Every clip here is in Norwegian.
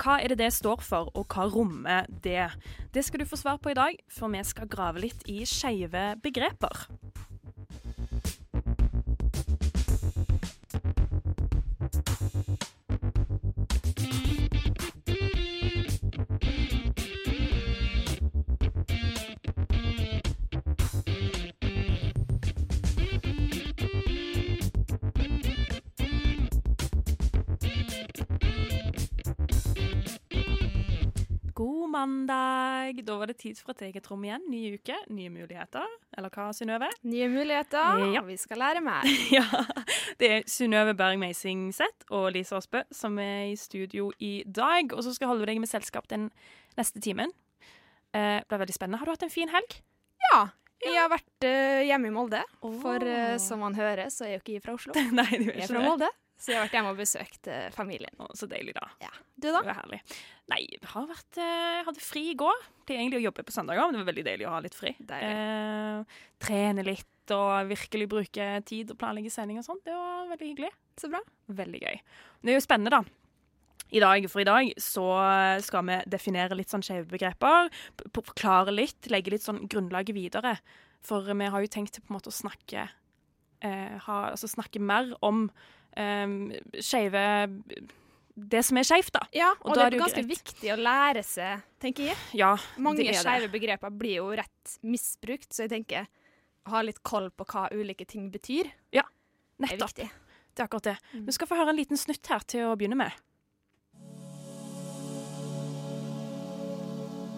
Hva er det det står for, og hva rommer det? Det skal du få svar på i dag, for vi skal grave litt i skeive begreper. Mandag! Da var det tid for et eget rom igjen. Ny uke, nye muligheter. Eller hva, Synnøve? Nye muligheter, Ja. vi skal lære mer. Ja, det er Synnøve Berg Meising-sett og Lise Aasbø som er i studio i dag. Og så skal jeg holde deg med selskap den neste timen. Eh, det blir veldig spennende. Har du hatt en fin helg? Ja, jeg har vært uh, hjemme i Molde. For uh, som man hører, så er jeg jo ikke fra Oslo. Nei, du Jeg er er ikke fra det. Molde, så jeg har vært hjemme og besøkt eh, familien. Å, så deilig, da. Ja. Du, da? Det var herlig. Nei, jeg har vært, eh, hadde fri i går. Det er egentlig å jobbe på søndager, men det var veldig deilig å ha litt fri. Deilig. Eh, trene litt og virkelig bruke tid og planlegge sending og sånt. Det var veldig hyggelig. Så bra. Veldig gøy. Det er jo spennende, da. I dag, for i dag så skal vi definere litt sånn skeive begreper. Forklare litt, legge litt sånn grunnlaget videre. For vi har jo tenkt på en måte å snakke eh, ha, altså snakke mer om eh, skeive Det som er skeivt, da. Ja, Og og, da det er er det ganske greit. viktig å lære seg, tenker jeg. Ja, Mange det det. skeive begreper blir jo rett misbrukt, så jeg tenker å ha litt koll på hva ulike ting betyr, Ja, Nettopp. Er Det er akkurat det. Mm. Vi skal få høre en liten snutt her til å begynne med.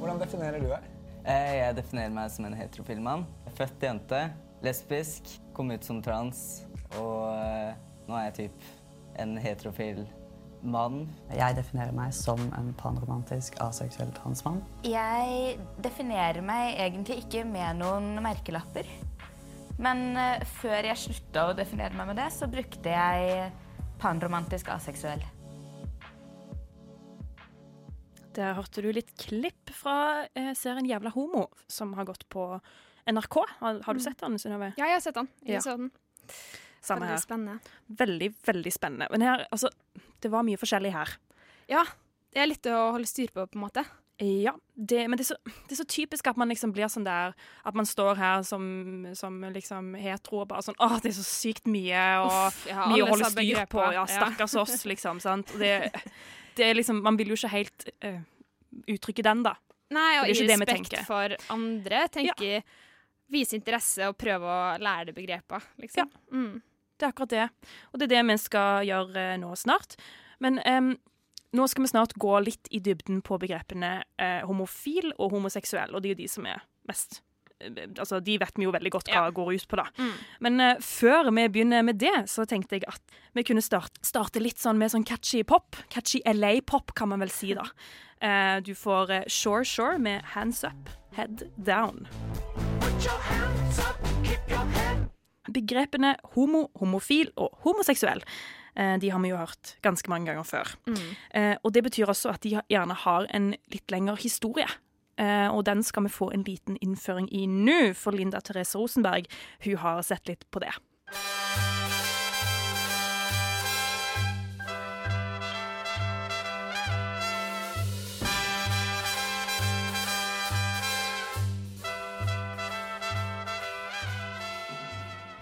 Hvordan definerer du deg? Eh, Jeg definerer meg som en heterofil mann. Født jente, lesbisk, kom ut som trans, og eh, nå er jeg typ en heterofil mann. Jeg definerer meg som en panromantisk aseksuell transmann. Jeg definerer meg egentlig ikke med noen merkelapper. Men eh, før jeg slutta å definere meg med det, så brukte jeg panromantisk aseksuell. Der hørte du litt klipp fra eh, serien Jævla homo, som har gått på NRK. Har, har du sett den, Synnøve? Ja, jeg har sett den. Jeg Ja. så den. Samme Veldig her. spennende. Veldig, veldig spennende. Men her, altså, det var mye forskjellig her. Ja, det er litt å holde styr på, på en måte. Ja, det, men det er, så, det er så typisk at man liksom blir sånn der At man står her som, som liksom hetero og bare sånn Åh, det er så sykt mye, og Uff, ja, mye å holde styr på. Ja, Ja. stakkars oss, liksom. sant? Det, det er liksom Man vil jo ikke helt uh, uttrykke den, da. Nei, og i respekt for andre, tenker ja. vise interesse og prøve å lære det begrepet, liksom. Ja. Mm. Det er akkurat det. Og det er det vi skal gjøre eh, nå snart. Men um, nå skal vi snart gå litt i dybden på begrepene eh, homofil og homoseksuell, og det er jo de som er mest eh, Altså, De vet vi jo veldig godt hva Ja. går ut på, da. Mm. Men eh, før vi begynner med det, så tenkte jeg at vi kunne starte, starte litt sånn med sånn catchy pop. Catchy LA-pop, kan man vel si, da. Eh, du får eh, Shore Shore med Hands Up, Head Down. Begrepene homo, homofil og homoseksuell eh, de har vi jo hørt ganske mange ganger før. Mm. Eh, og det betyr også at de gjerne har en litt lengre historie. Eh, og den skal vi få en liten innføring i nå, for Linda Therese Rosenberg hun har sett litt på det.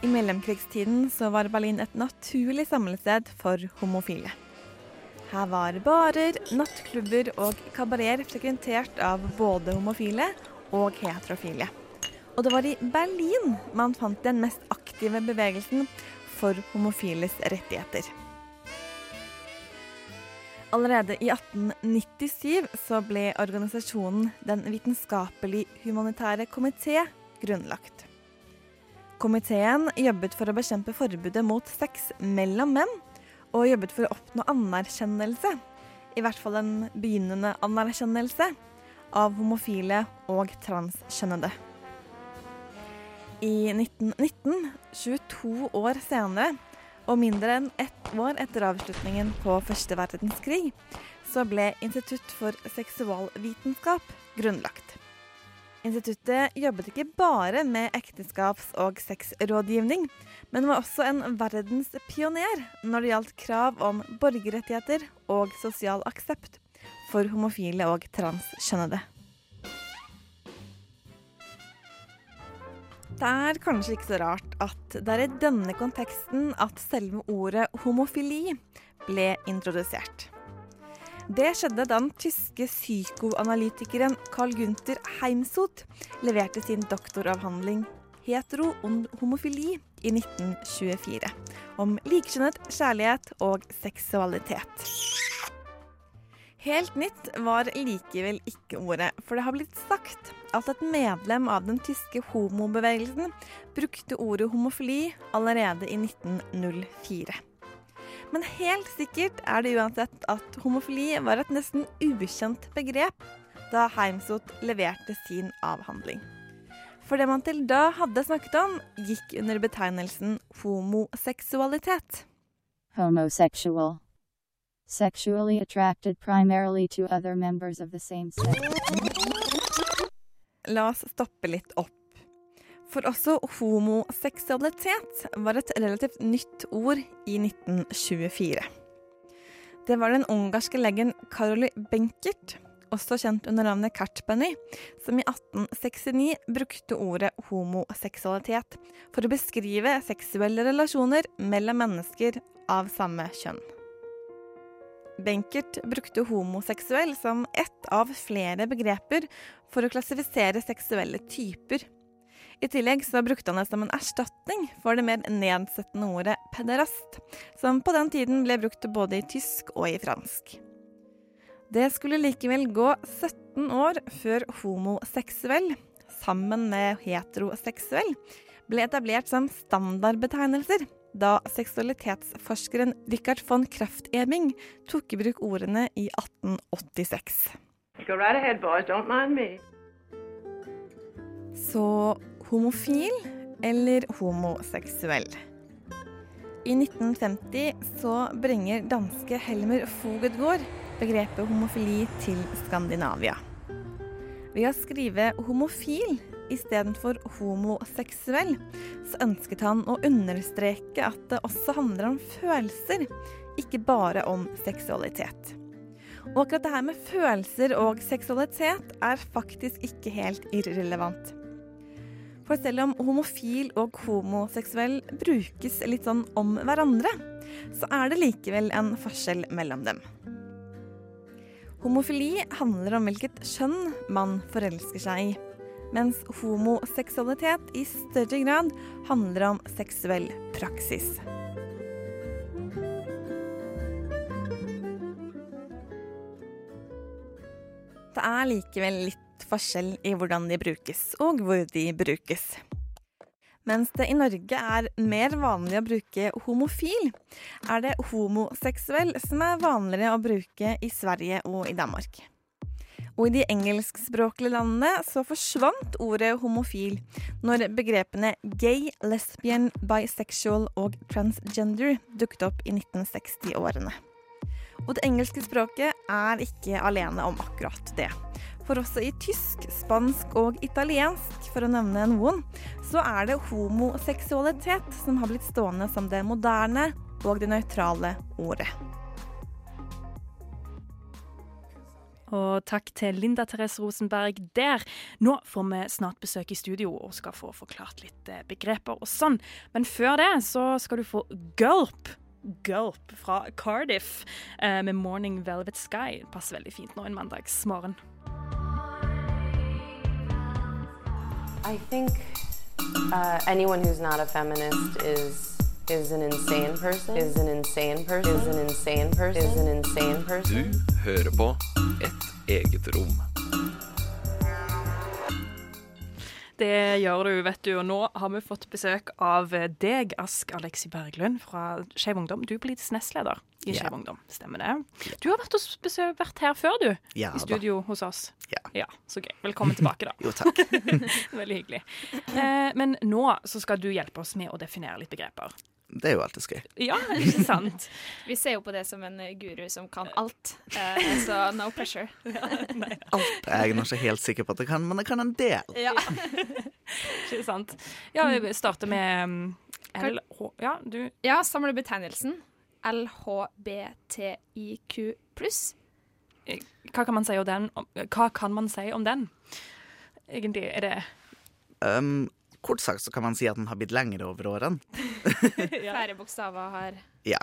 I mellomkrigstiden så var Berlin et naturlig samlested for homofile. Her var barer, nattklubber og kabareter frekventert av både homofile og heterofile. Og det var i Berlin man fant den mest aktive bevegelsen for homofiles rettigheter. Allerede i 1897 så ble organisasjonen Den vitenskapelig-humanitære komité grunnlagt. Komiteen jobbet for å bekjempe forbudet mot sex mellom menn, og jobbet for å oppnå anerkjennelse i hvert fall en begynnende anerkjennelse, av homofile og transkjønnede. I 1919, 22 år senere, og mindre enn ett år etter avslutningen på første verdenskrig, så ble Institutt for seksualvitenskap grunnlagt. Instituttet jobbet ikke bare med ekteskaps- og sexrådgivning, men var også en verdenspioner når det gjaldt krav om borgerrettigheter og sosial aksept for homofile og transkjønnede. Det er kanskje ikke så rart at det er i denne konteksten at selve ordet homofili ble introdusert. Det skjedde da den tyske psykoanalytikeren Carl Gunther Heimsoth leverte sin doktoravhandling 'Hetero und homofili' i 1924, om likekjønnet kjærlighet og seksualitet. Helt nytt var likevel ikke ordet, for det har blitt sagt at et medlem av den tyske homobevegelsen brukte ordet homofili allerede i 1904. Men helt sikkert er det uansett at homofili var et nesten ukjent begrep da Heimsot leverte sin avhandling. For det man til da hadde snakket om, gikk under betegnelsen homoseksualitet. Homosexual. Sexually attracted primarily to other members of the same sex. La oss stoppe litt opp. For også homoseksualitet var et relativt nytt ord i 1924. Det var den ungarske legen Karoli Benkert, også kjent under navnet Kartpenny, som i 1869 brukte ordet homoseksualitet for å beskrive seksuelle relasjoner mellom mennesker av samme kjønn. Benkert brukte homoseksuell som ett av flere begreper for å klassifisere seksuelle typer. I tillegg så brukte han det som en erstatning for det mer nedsettende ordet pederast, som på den tiden ble brukt både i tysk og i fransk. Det skulle likevel gå 17 år før homoseksuell, sammen med heteroseksuell, ble etablert som standardbetegnelser, da seksualitetsforskeren Richard von Kraft-Ebing tok i bruk ordene i 1886. Go right ahead, boys. Don't mind me. Så homofil eller homoseksuell? I 1950 så bringer danske Helmer Fogedgård begrepet homofili til Skandinavia. Ved å skrive homofil istedenfor homoseksuell, så ønsket han å understreke at det også handler om følelser, ikke bare om seksualitet. Og akkurat det her med følelser og seksualitet er faktisk ikke helt irrelevant. For selv om homofil og homoseksuell brukes litt sånn om hverandre, så er det likevel en forskjell mellom dem. Homofili handler om hvilket kjønn man forelsker seg i, mens homoseksualitet i større grad handler om seksuell praksis. Det er likevel litt forskjell i hvordan de brukes, og hvor de brukes. Mens det i Norge er mer vanlig å bruke homofil, er det homoseksuell som er vanligere å bruke i Sverige og i Danmark. Og i de engelskspråklige landene så forsvant ordet homofil når begrepene gay, lesbian, bisexual og transgender dukket opp i 1960-årene. Og det engelske språket er ikke alene om akkurat det. For også i tysk, spansk og italiensk, for å nevne noen, så er det homoseksualitet som har blitt stående som det moderne og det nøytrale ordet. Og takk til Linda Therese Rosenberg der. Nå får vi snart besøk i studio og skal få forklart litt eh, begreper og sånn. Men før det så skal du få Gulp. Gulp fra Cardiff eh, med 'Morning Velvet Sky'. Passer veldig fint nå en mandagsmorgen. I think uh, anyone who's not a feminist is is an insane person. Is an insane person. Is an insane person. Is an insane person. Du hører på Et eget rom. Det gjør du, vet du. Og nå har vi fått besøk av deg, Ask Alexi Berglund fra Skeiv Ungdom. Du er politisk nestleder i Ja. Skeiv Ungdom, stemmer det? Du har vært, besøk, vært her før, du. Ja, I studio hos oss. Ja. Så gøy. Velkommen tilbake, da. Jo, takk. Veldig hyggelig. Eh, men nå så skal du hjelpe oss med å definere litt begreper. Det er jo alltid gøy. Ja, ikke sant? Vi ser jo på det som en guru som kan alt, eh, så no pressure. Alt er jeg nå ikke helt sikker på at jeg kan, men jeg kan en del. Ja. Ikke sant. Ja, vi starter med um, LH... Ja, du Ja, samlebetegnelsen LHBTIQ pluss. Hva kan man si om den? Hva kan man si om den? Egentlig er det Um, kort sagt så kan man si at den har blitt lengre over årene. Færre bokstaver har Ja.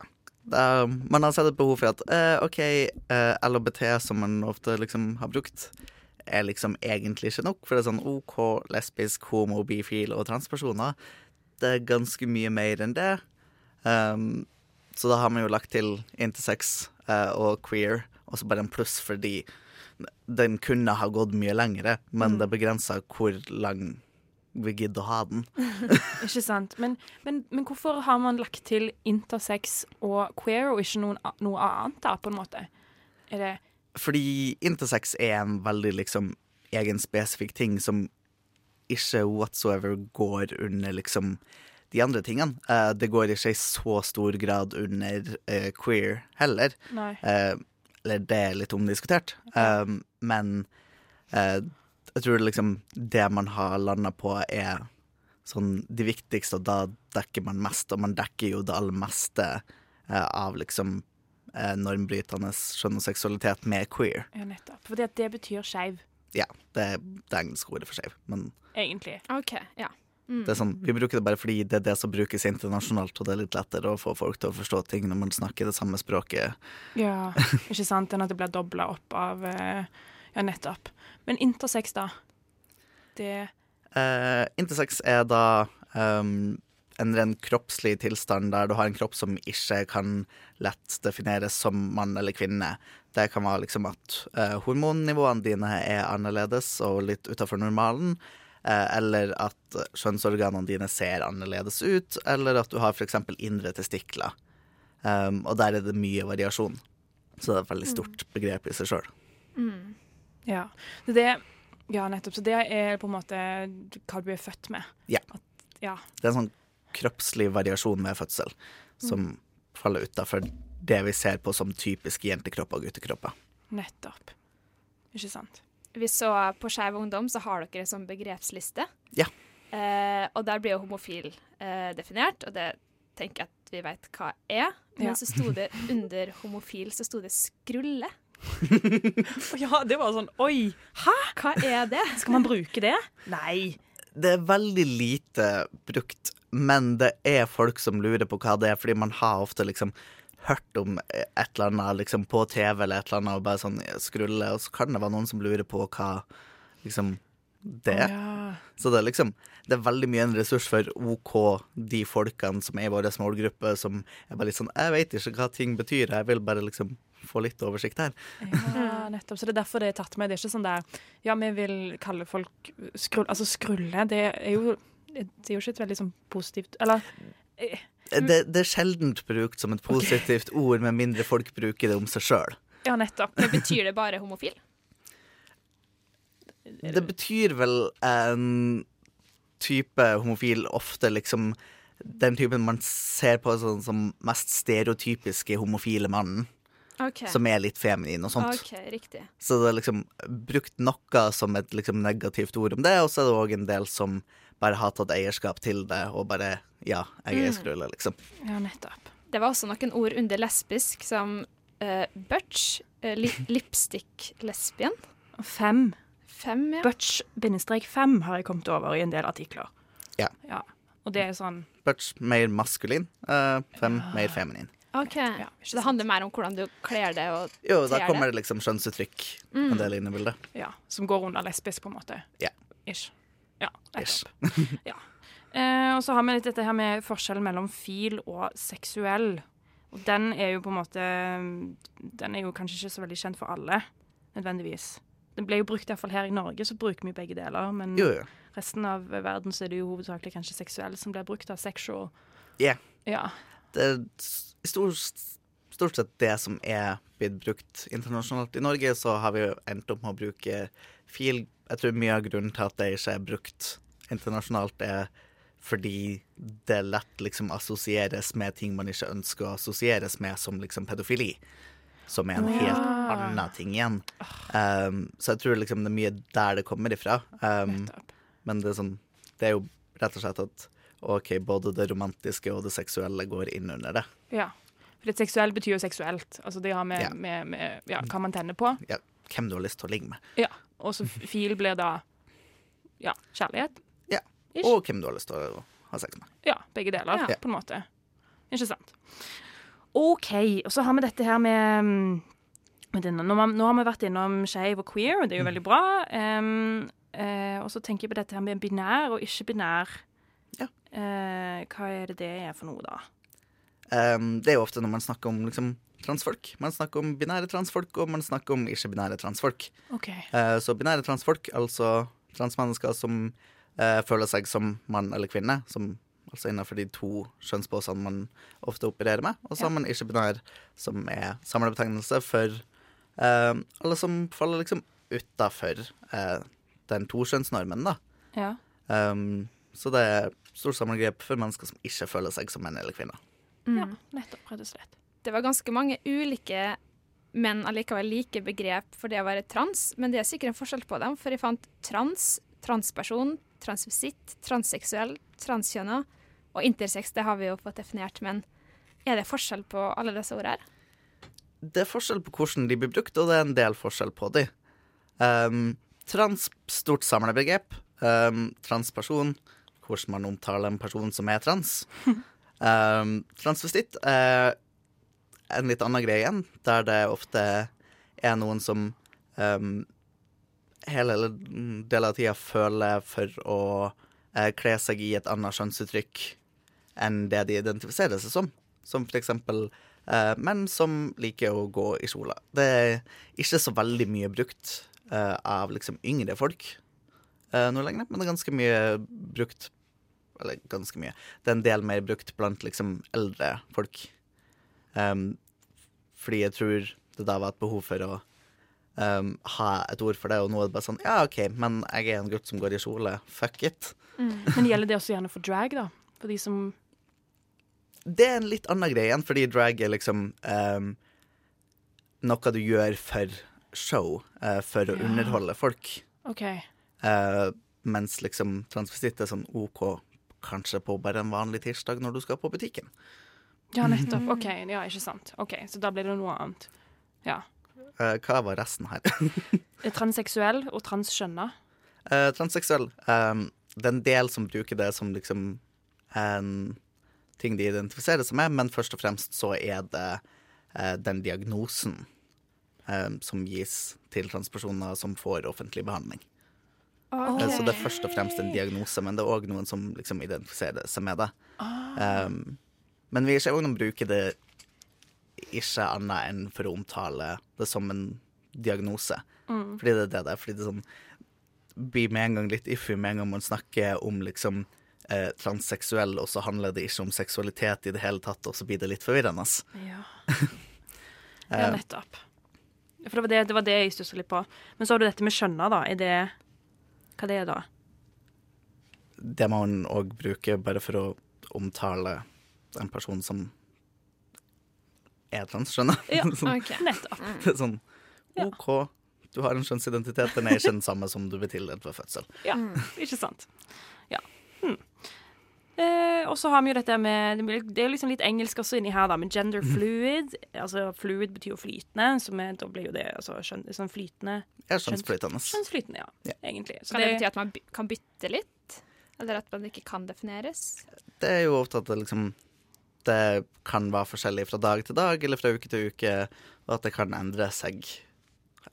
Da, man har sett et behov for at uh, OK, uh, LHBT, som man ofte liksom har brukt, er liksom egentlig ikke nok. For det er sånn OK, lesbisk, homo, bifil og transpersoner. Det er ganske mye mer enn det. Um, så da har man jo lagt til intersex uh, og queer, og så bare en pluss fordi den kunne ha gått mye lengre, men det er begrensa hvor lang vi gidder å ha den. Ikke sant. Men, men, men hvorfor har man lagt til intersex og queer, og ikke noen, noe annet, da, på en måte? Er det Fordi intersex er en veldig liksom egen spesifikk ting som ikke whatsoever går under liksom de andre tingene. Uh, det går ikke i så stor grad under uh, queer heller. Nei. Uh, eller det er litt omdiskutert. Eh, men jeg tror liksom det man har landa på, er sånn de viktigste, og da dekker man mest. Og man dekker jo det aller meste eh, av liksom eh, normbrytende skjønn og seksualitet med queer. Ja, nettopp. Fordi at det betyr skeiv, Ja, det er det engelske ordet for skeiv. Men egentlig. OK, ja. Mm. det er sånn, vi bruker det bare fordi det er det som brukes internasjonalt, og det er litt lettere å få folk til å forstå ting når man snakker det samme språket. Ja, ikke sant? Enn at det blir dobla opp av eh, Ja, nettopp. Men intersex, da? Det Eh, intersex er da um, en ren kroppslig tilstand der du har en kropp som ikke kan lett defineres som mann eller kvinne. Det kan være liksom at eh, hormonnivåene dine er annerledes og litt utafor normalen. eh, eller at kjønnsorganene dine ser annerledes ut, eller at du har f.eks. indre testikler. Um, og der er det mye variasjon. Så det er et veldig stort begrep i seg sjøl. Mm. Ja. Det Ja, nettopp. Så det er på en måte hva du er født med. Ja. Ja. Det er en sånn kroppslig variasjon med fødsel som faller utafor det vi ser på som typiske jentekropper og guttekropper. Nettopp. Ikke sant. Vi så på Skeiv Ungdom, så har dere en sånn begrepsliste. Ja. Eh, og der blir jo homofil eh, definert, og det tenker jeg at vi vet hva er. Men Ja. så sto det under homofil så sto det skrulle. Ja, det var sånn Oi! Hæ? Hva er det? Skal man bruke det? Nei. Det er veldig lite brukt, men det er folk som lurer på hva det er, fordi man har ofte liksom hørt om et eller annet liksom på TV eller et eller annet, og bare sånn skrulle, og så kan det være noen som lurer på hva liksom det er. Ja. Så det er liksom Det er veldig mye en ressurs for OK, de folkene som er i vår målgruppe, som er bare litt sånn Jeg vet ikke hva ting betyr, jeg vil bare liksom få litt oversikt her. Ja, nettopp. Så det er derfor det er tatt med. Det er ikke sånn der Ja, vi vil kalle folk skrull... Altså, skrulle, det er jo Det er jo ikke et veldig sånn positivt Eller eh, Det, det er sjeldent brukt som et positivt ord, med mindre folk bruker det om seg sjøl. Ja, nettopp. Men betyr det bare homofil? Det betyr vel en type homofil ofte liksom den typen man ser på sånn, som mest stereotypiske homofile mannen. OK. Som er litt feminin og sånt. Okay, riktig. Så det er liksom brukt noe som et liksom negativt ord om det, og så er det òg en del som bare har tatt eierskap til det og bare Ja, jeg er Mm. skrulle, liksom. Ja, nettopp. Det var også noen ord under lesbisk som uh, butch, uh, li lipstick-lesbien. Fem. Fem, ja. Butch-fem har jeg kommet over i en del artikler. Ja. Ja. Og det er sånn Butch mer maskulin, uh, fem mer feminin. OK. så det handler mer om hvordan du kler det og Jo, da kommer det? det liksom skjønnsuttrykk Mm. en del inn i bildet. Ja, som går under lesbisk, på en måte. Ja. Ish. Ja, Ish. ja. Eh, og så har vi litt dette her med forskjellen mellom fil og seksuell. Og den er jo på en måte Den er jo kanskje ikke så veldig kjent for alle, nødvendigvis. Den ble jo brukt, iallfall her i Norge, så bruker vi begge deler. Men Jo, jo. resten av verden så er det jo hovedsakelig kanskje seksuell som blir brukt. av Sexual. Yeah. Ja. Det er stort, stort sett det som er blitt brukt internasjonalt. I Norge så har vi jo endt opp med å bruke fil. Jeg tror mye av grunnen til at det ikke er brukt internasjonalt, er fordi det lett liksom assosieres med ting man ikke ønsker å assosieres med, som liksom pedofili. Som er en helt Ja. annen ting igjen. Um, så jeg tror liksom det er mye der det kommer ifra. Um, men det er sånn Det er jo rett og slett at OK, både det romantiske og det seksuelle går inn under det. ja. For det seksuell betyr jo seksuelt. Altså det har med, Ja. med, med ja, hva man tenner på. Ja, hvem du har lyst til å ligge med. Ja. Og så fil blir da ja, kjærlighet. Ja. Ish. Og hvem du har lyst til å ha sex med. Ja, begge deler, Ja. på en måte. Ikke sant? OK, og så har vi dette her med, mm. Nå, har- vi vært innom skeiv og queer, og det er jo veldig bra. Um, uh, og så tenker jeg på dette her med binær og ikke-binær. Eh, hva er det det er for noe, da? Um, det er jo ofte når man snakker om liksom, transfolk. Man snakker om binære transfolk, og man snakker om ikke-binære transfolk. Okay. Uh, så binære transfolk, altså transmennesker som uh, føler seg som mann eller kvinne, som altså innenfor de to kjønnsposene man ofte opererer med. Og så har Ja. man ikke-binær, som er samlebetegnelse for uh, alle som faller liksom utafor eh, den tokjønnsnormen, da. Ja. Um, så det er stort samlegrep for mennesker som ikke føler seg som menn eller kvinner. Ja, nettopp, rett og slett. Det var ganske mange ulike, men allikevel like begrep for det å være trans. Men det er sikkert en forskjell på dem, for jeg fant trans, transperson, transvisitt, transseksuell, transkjønna og intersex. Det har vi jo fått definert, men er det forskjell på alle disse ordene her? Det er forskjell på hvordan de blir brukt, og det er en del forskjell på de. Um, trans, stort samlebegrep. Um, transperson, hvordan man omtaler en person som er trans. Um, transvestitt er en litt annen greie igjen, der det ofte er noen som um, hele eller del av tida føler for å uh, kle seg i et annet kjønnsuttrykk enn det de identifiserer seg som. Som for eksempel uh, menn som liker å gå i kjole. Det er ikke så veldig mye brukt uh, av liksom yngre folk nå lenger, men det er ganske mye brukt Eller ganske mye. Det er en del mer brukt blant liksom eldre folk. Um, fordi jeg tror det da var et behov for å um, ha et ord for det, og nå er det bare sånn Ja, OK, men jeg er en gutt som går i kjole. Fuck it. Men gjelder det også gjerne for drag, da? For de som Det er en litt annen greie igjen, fordi drag er liksom um, noe du gjør for show, uh, for å Ja. underholde folk. OK. Uh, mens liksom transvestitt er sånn OK, kanskje på bare en vanlig tirsdag når du skal på butikken. Ja, nettopp. OK, ja, ikke sant. Ok, Så da blir det noe annet. Ja. Eh, hva var resten her? Transseksuell og transskjønna. Eh, transseksuell. Um, det er en del som bruker det som liksom en ting de identifiserer seg med, men først og fremst så er det eh, den diagnosen eh, som gis til transpersoner som får offentlig behandling. Ok. Eh, Så det er først og fremst en diagnose, men det er òg noen som liksom identifiserer seg med det. Um, men vi ser òg noen bruker det ikke annet enn for å omtale det som en diagnose. Mm. Fordi det er det det er. Fordi det sånn blir med en gang litt iffy med en gang man snakker om liksom eh, transseksuell, og så handler det ikke om seksualitet i det hele tatt, og så blir det litt forvirrende. Ja. Eh, ja, nettopp. For det var det, det var det jeg stussa litt på. Men så har du dette med skjønna, da. Er det Hva det er da? det må man òg bruke bare for å omtale en person som er trans, skjønner Ja, Sånn- ok. Nettopp. Det er sånn OK, du har en kjønnsidentitet, den er ikke den samme som du ble tildelt ved fødsel. Ja, ikke sant. Ja. Hmm. Eh, og så har vi jo dette med Det er jo liksom litt engelsk også inni her, da, med gender fluid. Altså fluid betyr jo flytende, så er, da blir jo det altså, skjøn, sånn flytende Ja, kjønnsflytende. Kjønnsflytende, ja. Egentlig. Så Kan det bety at man by kan bytte litt? Eller at man ikke kan defineres? Det er jo ofte at det liksom Det kan være forskjellig fra dag til dag eller fra uke til uke, og at det kan endre seg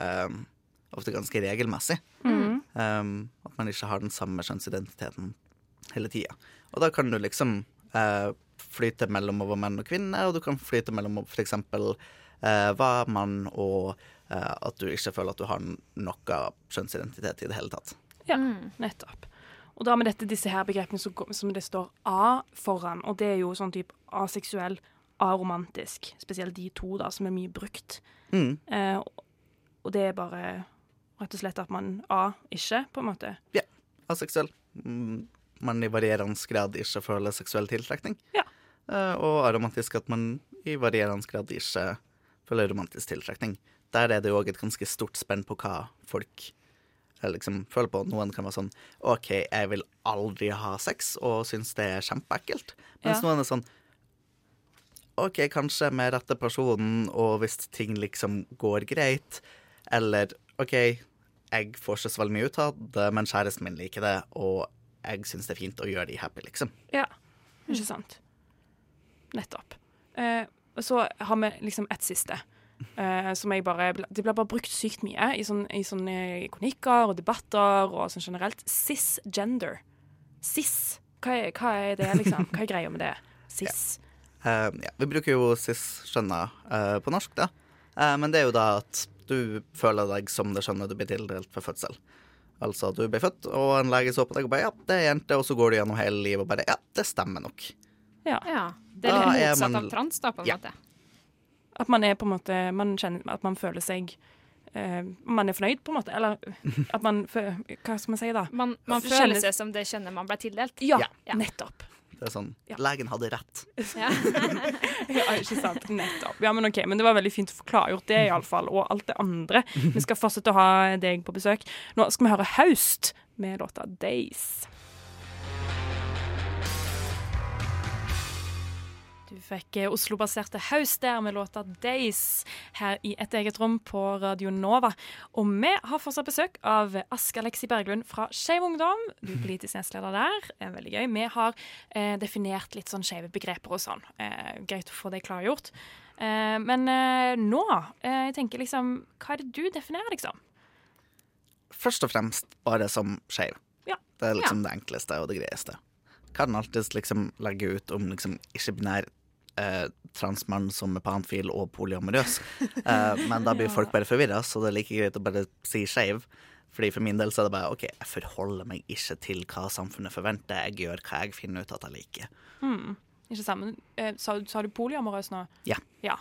um, ofte ganske regelmessig. Mm. Um, at man ikke har den samme kjønnsidentiteten hele tida. Og da kan du liksom eh, flyte mellom over menn og kvinner, og du kan flyte mellom f.eks. eh, være mann og eh, at du ikke føler at du har noe kjønnsidentitet i det hele tatt. Ja, nettopp. Og da med dette, disse her begrepene som, som det står A foran, og det er jo sånn type aseksuell, aromantisk, spesielt de to da, som er mye brukt. Mm. Eh, og- og det er bare rett og slett at man A ikke, på en måte. Ja, aseksuell. Mm, Man i varierende grad ikke føler seksuell tiltrekning. Ja. Eh, og aromantisk at man i varierende grad ikke føler romantisk tiltrekning. Der er det jo òg et ganske stort spenn på hva folk eh, liksom føler på. Noen kan være sånn OK, jeg vil aldri ha sex, og syns det er kjempeekkelt. Mens Ja. noen er sånn OK, kanskje med rette personen, og hvis ting liksom går greit, eller OK, jeg får ikke så veldig mye ut av det, men kjæresten min liker det, og jeg syns det er fint å gjøre de happy, liksom. Ja, ikke sant. Nettopp. Eh, så har vi liksom et siste. eh, som jeg bare Det blir bare brukt sykt mye i, sånn, i sånne kronikker og debatter og sånn generelt. Cisgender. Cis. Hva er, hva er det, liksom? Hva er greia med det? Cis. Eh, ja, vi bruker jo cis-skjønna uh, på norsk, da. Uh, men det er jo da at du føler deg som det skjønnet du blir tildelt ved fødsel. Altså, du ble født, og en lege så på deg og bare ja, det er jente, og så går du gjennom hele livet og bare ja, det stemmer nok. Ja. Det er Da litt er motsatt man- av trans, da, på en Ja. måte. At man er på en måte Man kjenner at man føler seg uh, Man er fornøyd, på en måte. Eller at man Hva skal man si, da? Man, man føler seg som det kjønnet man ble tildelt. Ja, nettopp. Det er sånn Legen hadde rett. Ja. Ja, ikke sant. Nettopp. Ja, men ok, men det var veldig fint å få klargjort det, iallfall. Og alt det andre. Vi skal fortsette å ha deg på besøk. Nå skal vi høre Haust med låta Days. Fikk eh, Oslo-baserte Haus der med låta Days her i Et eget rom på Radio Nova. Og vi har fortsatt besøk av Aske-Alexi Berglund fra Skeiv Ungdom. Du er politisk nestleder der. Det er veldig gøy. Vi har eh, definert litt sånn skeive begreper og sånn. Eh, greit å få det klargjort. Eh, men eh, nå eh, jeg tenker liksom Hva er det du definerer, liksom? Først og fremst bare som skeiv. Ja. Det er liksom Ja. det enkleste og det greieste. Kan alltids liksom legge ut om liksom ikke-binær eh, transmann som er panfil og polyamorøs. Eh, men da blir folk bare forvirra, så det er like greit å bare si skeiv. Fordi For min del så er det bare OK, jeg forholder meg ikke til hva samfunnet forventer. Jeg gjør hva jeg finner ut at jeg liker. Mm. Ikke sammen. Men, eh, sa, sa du polyamorøs nå? Ja. Ja.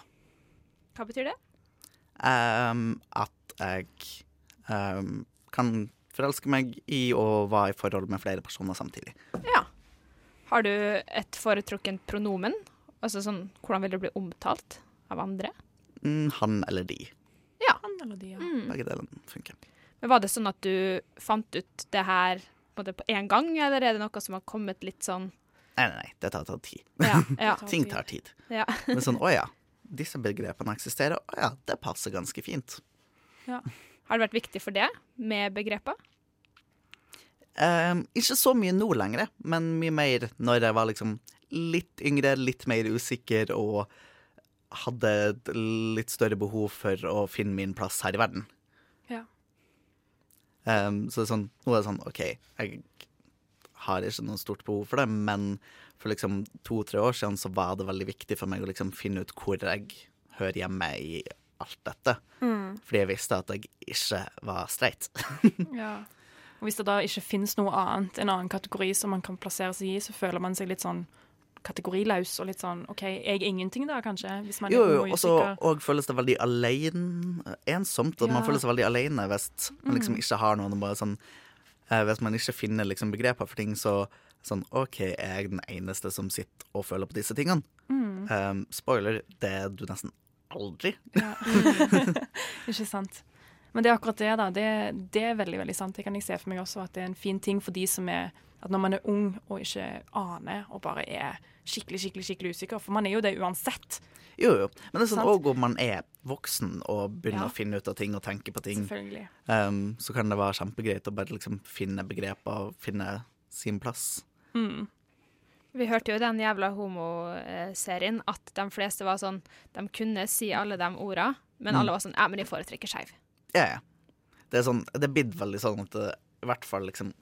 Hva betyr det? Um, at jeg um, kan forelske meg i å være i forhold med flere personer samtidig. Ja. Har du et foretrukket pronomen? Altså sånn, Hvordan vil du bli omtalt av andre? Mm, han eller de. Ja. Han eller de, ja. Mm. Begge delene funker. Men Var det sånn at du fant ut det her på en måte på én gang, eller er det noe som har kommet litt sånn Nei, nei, nei, det tar, tar tid. Ja, ja. Ting tar tid. Ja. Men sånn, å ja, disse begrepene eksisterer, å ja, det passer ganske fint. Ja. Har det vært viktig for det med begreper? Um, ikke så mye nå lenger, men mye mer når jeg var liksom litt yngre, litt mer usikker og hadde et litt større behov for å finne min plass her i verden. Ja. Um, så det er sånn, nå er det sånn OK, jeg har ikke noe stort behov for det, men for liksom to-tre år siden så var det veldig viktig for meg å liksom finne ut hvor jeg hører hjemme i alt dette. Mm. Fordi jeg visste at jeg ikke var streit. Ja. Og hvis det da ikke finnes noe annet, en annen kategori som man kan plassere seg i, så føler man seg litt sånn kategorilaus og litt sånn OK, jeg er ingenting da, kanskje? Hvis man Jo, jo, ung og føles det veldig alene, ensomt. Og man Ja. føler seg veldig alene hvis man liksom Mm. ikke har noen bare sånn eh, Hvis man ikke finner liksom begreper for ting, så sånn OK, er jeg den eneste som sitter og føler på disse tingene? Mm. Um, spoiler, det er du nesten aldri. Ja. ikke sant. Men det er akkurat det, da. Det, det er veldig veldig sant. Det kan jeg se for meg også, at det er en fin ting for de som er At når man er ung og ikke aner, og bare er skikkelig, skikkelig skikkelig usikker, for man er jo det uansett. Jo, jo. Men det er sånn òg om man er voksen og begynner Ja. å finne ut av ting og tenke på ting, um, så kan det være kjempegreit å bare liksom finne begreper og finne sin plass. Mm. Vi hørte jo i den jævla homoserien at de fleste var sånn De kunne si alle de orda, men Mm. alle var sånn Ja, men jeg foretrekker skeiv. Ja, ja. Det er sånn, det er blitt veldig sånn at det, i hvert fall liksom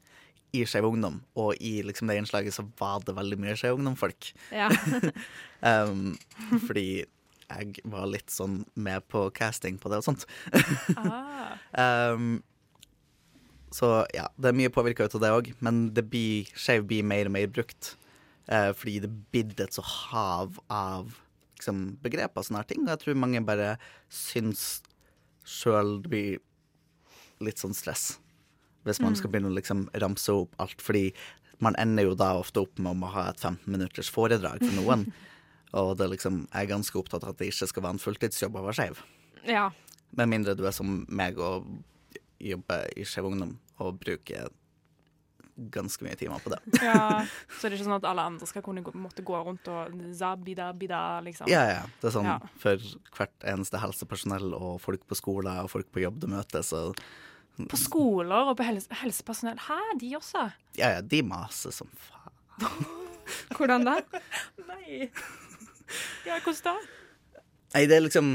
i Skeiv Ungdom, og i liksom det innslaget så var det veldig mye Skeiv Ungdom-folk. Ja. um, fordi jeg var litt sånn med på casting på det og sånt. Ah. um, så ja, det er mye påvirka ut av det òg, men det blir, skeiv blir mer og mer brukt. Uh, fordi det blir et så hav av liksom, begreper og sånne her ting. Og jeg tror mange bare syns sjøl blir litt sånn stress. Hvis man Mm. skal begynne å liksom ramse opp alt. Fordi man ender jo da ofte opp med å ha et 15 minutters foredrag for noen. og det liksom, jeg er ganske opptatt av at det ikke skal være en fulltidsjobb å være skeiv. Ja. Med mindre du er som meg og jobber i Skeiv Ungdom og bruker ganske mye timer på det. Ja, så det er ikke sånn at alle andre skal kunne gå, måtte gå rundt og zabida, bida, liksom. Ja, ja. Det er sånn Ja. for hvert eneste helsepersonell og folk på skole og folk på jobb du møter, så På skoler og på helse, helsepersonell. Hæ, de også? Ja, ja, de maser som faen. Hvordan da? Nei. Ja, hvordan da? Nei, det er liksom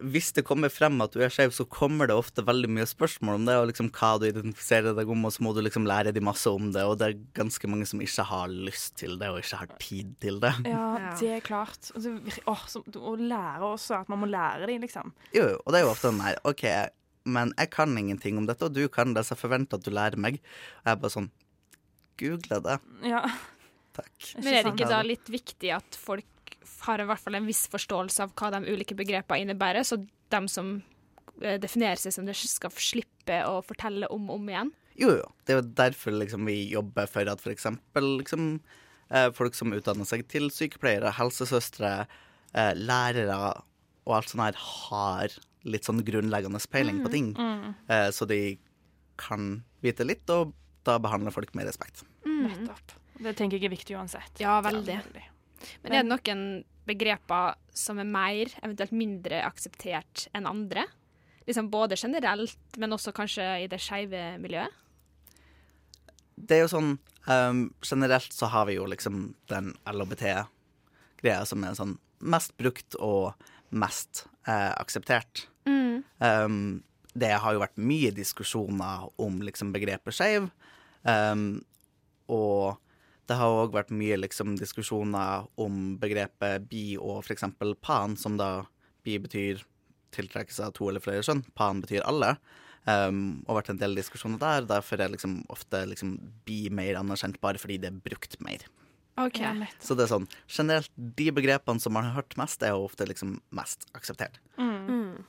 Hvis det kommer frem at du er skeiv, så kommer det ofte veldig mye spørsmål om det, og liksom hva du identifiserer deg om, og så må du liksom lære de masse om det, og det er ganske mange som ikke har lyst til det, og ikke har tid til det. Ja, det er klart. Altså, så, å lære også at man må lære de, liksom. Jo, jo, og det er jo ofte sånn her OK, men jeg kan ingenting om dette, og du kan det, så jeg forventer at du lærer meg. Og jeg er bare sånn Google det. Ja. Takk. Men er det ikke da litt viktig at folk har i hvert fall en viss forståelse av hva de ulike begrepene innebærer, så de som eh, definerer seg som det, skal slippe å fortelle om og om igjen? Jo, jo. Det er jo derfor liksom, vi jobber for at for eksempel liksom, eh, folk som utdanner seg til sykepleiere, helsesøstre, eh, lærere og alt sånt her, har litt sånn grunnleggende peiling på Mm, ting. mm. Eh, så de kan vite litt, og da behandler folk med respekt. Nettopp. Det tenker jeg er viktig uansett. Ja, veldig. Ja, veldig. Men er det noen begreper som er mer, eventuelt mindre akseptert enn andre? Liksom både generelt, men også kanskje i det skeive miljøet? Det er jo sånn um, Generelt så har vi jo liksom den LHBT-greia som er sånn mest brukt og mest eh, akseptert. Mm. Um, det har jo vært mye diskusjoner om liksom begrepet skeiv. Um, og det har òg vært mye liksom diskusjoner om begrepet bi og f.eks. pan, som da bi betyr tiltrekke seg to eller flere kjønn. Pan betyr alle. Um, og vært en del diskusjoner der. Derfor er liksom ofte liksom bi mer anerkjent bare fordi det er brukt mer. OK. Så det er sånn, generelt de begrepene som man har hørt mest, er jo ofte liksom mest akseptert. Mm.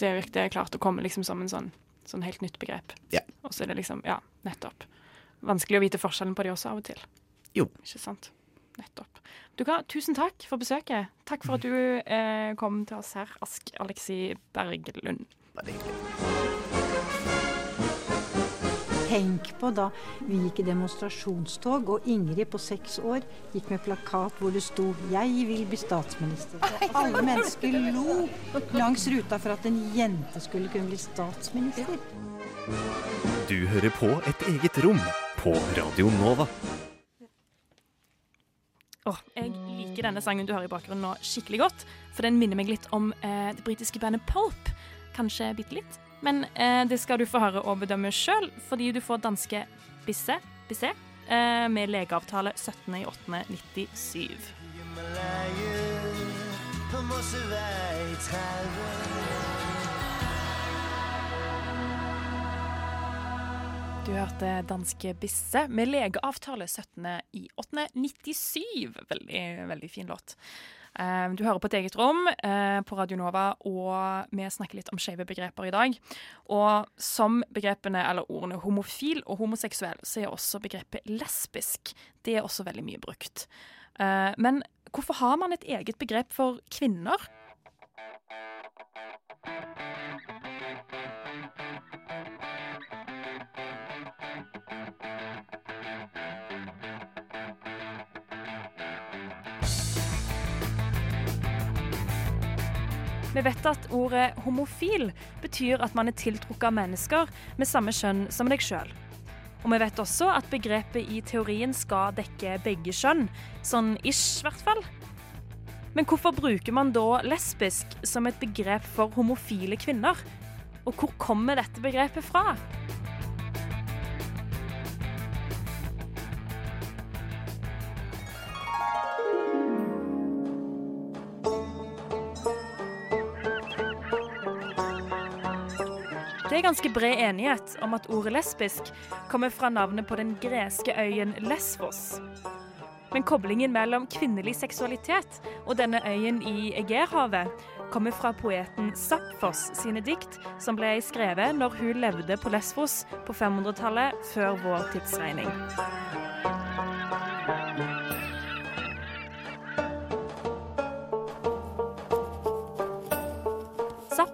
Det er det er klart å komme liksom som en sånn, sånn helt nytt begrep. Ja. Og så er det liksom, ja, nettopp. Vanskelig å vite forskjellen på de også av og til. Jo. Ikke sant? Nettopp. Du kan, tusen takk for besøket. Takk for at du eh, kom til oss her, Ask Aleksi Berglund. Bare hyggelig. Tenk på da vi gikk i demonstrasjonstog, og Ingrid på seks år gikk med plakat hvor det sto 'Jeg vil bli statsminister'. Og alle mennesker lo langs ruta for at en jente skulle kunne bli statsminister. Du hører på Et eget rom på Radio Nova. Åh, jeg liker denne sangen du hører i bakgrunnen nå skikkelig godt, for den minner meg litt om eh, det britiske bandet Pulp. Kanskje bitte litt. Men eh, det skal du få høre og bedømme sjøl, fordi du får danske Bisse, Bisse eh, med legeavtale 17.8.97. Du hørte danske Bisse med legeavtale 17.08.97. Veldig, veldig fin låt. Eh, Du hører på et eget rom eh, på Radio Nova, og vi snakker litt om skeive begreper i dag. Og som begrepene, eller ordene homofil og homoseksuell, så er også begrepet lesbisk. Det er også veldig mye brukt. Eh, Men hvorfor har man et eget begrep for kvinner? Vi vet at ordet homofil betyr at man er tiltrukket av mennesker med samme kjønn som deg sjøl. Og vi vet også at begrepet i teorien skal dekke begge kjønn. Sånn ish, i hvert fall. Men hvorfor bruker man da lesbisk som et begrep for homofile kvinner? Og hvor kommer dette begrepet fra? Ganske bred enighet om at ordet lesbisk kommer fra navnet på den greske øyen Lesvos. Men koblingen mellom kvinnelig seksualitet og denne øyen i Egerhavet kommer fra poeten Sapfos sine dikt, som ble skrevet når hun levde på Lesvos på 500-tallet før vår tidsregning.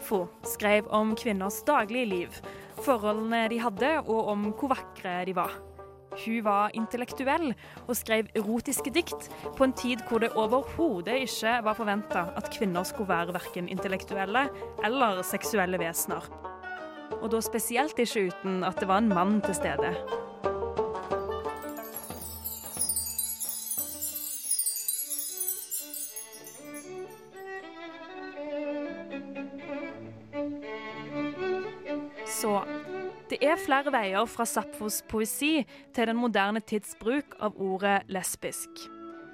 Sapfo skrev om kvinners daglige liv, forholdene de hadde, og om hvor vakre de var. Hun var intellektuell og skrev erotiske dikt på en tid hvor det overhodet ikke var forventa at kvinner skulle være verken intellektuelle eller seksuelle vesener. Og da spesielt ikke uten at det var en mann til stede. Det er flere veier fra Sapfos poesi til den moderne tids bruk av ordet lesbisk.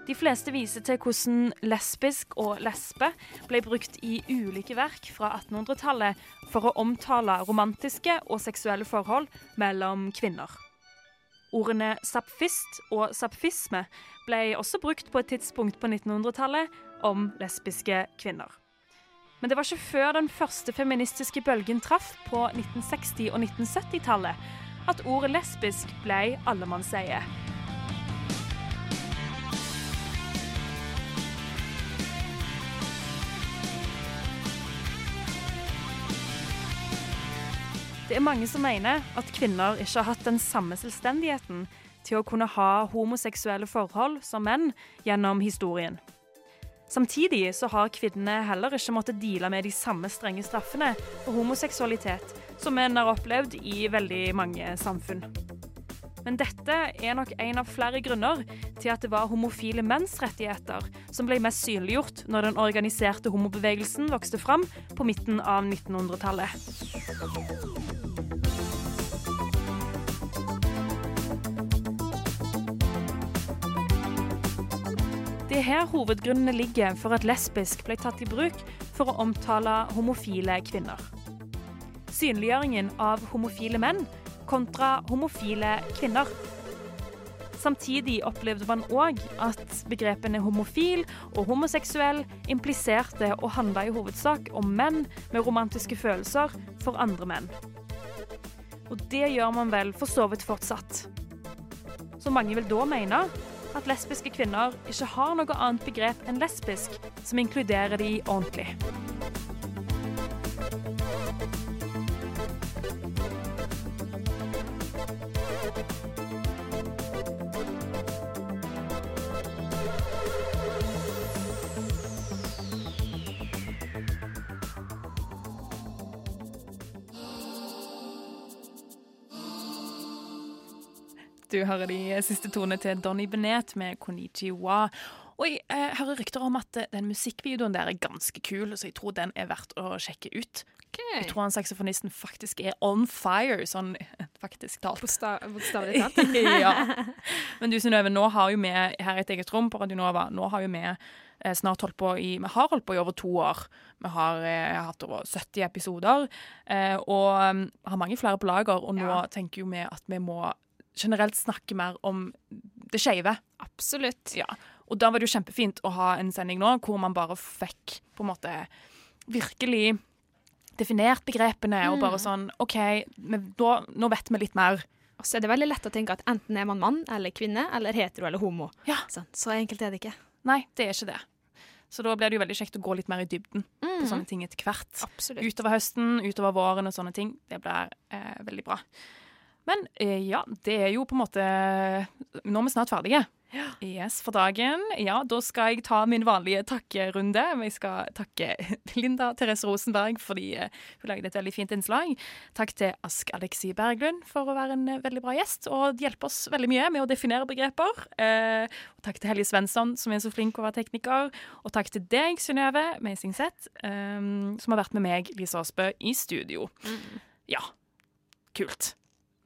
De fleste viser til hvordan lesbisk og lesbe ble brukt i ulike verk fra 1800-tallet for å omtale romantiske og seksuelle forhold mellom kvinner. Ordene sapfist og sapfisme ble også brukt på et tidspunkt på 1900-tallet om lesbiske kvinner. Men det var ikke før den første feministiske bølgen traff på 1960- og 1970-tallet at ordet lesbisk ble allemannseie. Det er mange som mener at kvinner ikke har hatt den samme selvstendigheten til å kunne ha homoseksuelle forhold som menn gjennom historien. Samtidig så har kvinnene heller ikke måttet deale med de samme strenge straffene for homoseksualitet som menn har opplevd i veldig mange samfunn. Men dette er nok en av flere grunner til at det var homofile menns rettigheter som ble mest synliggjort når den organiserte homobevegelsen vokste fram på midten av 1900-tallet. Det er her hovedgrunnene ligger for at lesbisk ble tatt i bruk for å omtale homofile kvinner. Synliggjøringen av homofile menn kontra homofile kvinner. Samtidig opplevde man òg at begrepene homofil og homoseksuell impliserte og handla i hovedsak om menn med romantiske følelser for andre menn. Og det gjør man vel for så vidt fortsatt. Så mange vil da mene at lesbiske kvinner ikke har noe annet begrep enn lesbisk som inkluderer de ordentlig. Du hører de siste tonene til Donny Benet med Konnichiwa. Og jeg eh, hører rykter om at eh, den musikkvideoen der er ganske kul, så jeg tror den er verdt å sjekke ut. Jeg tror han saksofonisten faktisk er on fire, sånn faktisk talt. Bokstavelig talt. ja. Men du Synnøve, nå har jo vi her et eget rom på Radio Nova, nå har jo vi eh, snart holdt på i Vi har holdt på i over to år. Vi har eh, hatt over 70 episoder eh, og um, har mange flere på lager, og nå tenker jo vi at vi må generelt snakke mer om det skeive. Absolutt. Ja. Og da var det jo kjempefint å ha en sending nå hvor man bare fikk på en måte virkelig definert begrepene og bare Mm. sånn OK, men da, nå vet vi litt mer. Og så er det veldig lett å tenke at enten er man mann eller kvinne, eller hetero eller homo. Sånn, så enkelt er det ikke. Nei, det er ikke det. Så da blir det jo veldig kjekt å gå litt mer i dybden på Mhm. sånne ting etter hvert. Absolutt. Utover høsten, utover våren og sånne ting. Det blir eh, veldig bra. Men eh, ja, det er jo på en måte Nå er vi snart ferdige. Yes, for dagen. Ja, da skal jeg ta min vanlige takkerunde. Jeg skal takke Linda Therese Rosenberg fordi eh, hun lagde et veldig fint innslag. Takk til Ask Aleksi Berglund for å være en eh, veldig bra gjest og hjelpe oss veldig mye med å definere begreper. Eh, og takk til Helje Svensson, som er så flink å være tekniker. Og takk til deg, Synnøve Meisingset, eh, som har vært med meg, Lise Aasbø, i studio. Ja, kult.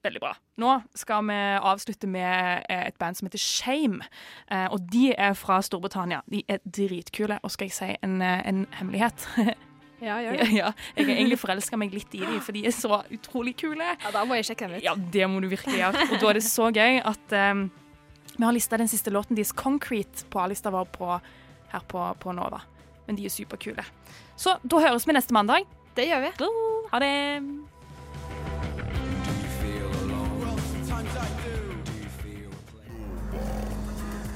Veldig bra. Nå skal vi avslutte med eh, et band som heter Shame. Eh, og de er fra Storbritannia. De er dritkule. Og skal jeg si en, eh, en hemmelighet? Ja, gjør det. Ja, jeg har egentlig forelska meg litt i dem, for de er så utrolig kule. Ja, Da må jeg sjekke dem ut. Ja, det må du virkelig gjøre. Og da er det så gøy at um, vi har lista den siste låten deres, 'Concrete', på A-lista vår på, her på, på Nova. Men de er superkule. Så da høres vi neste mandag. Det gjør vi. Ha det.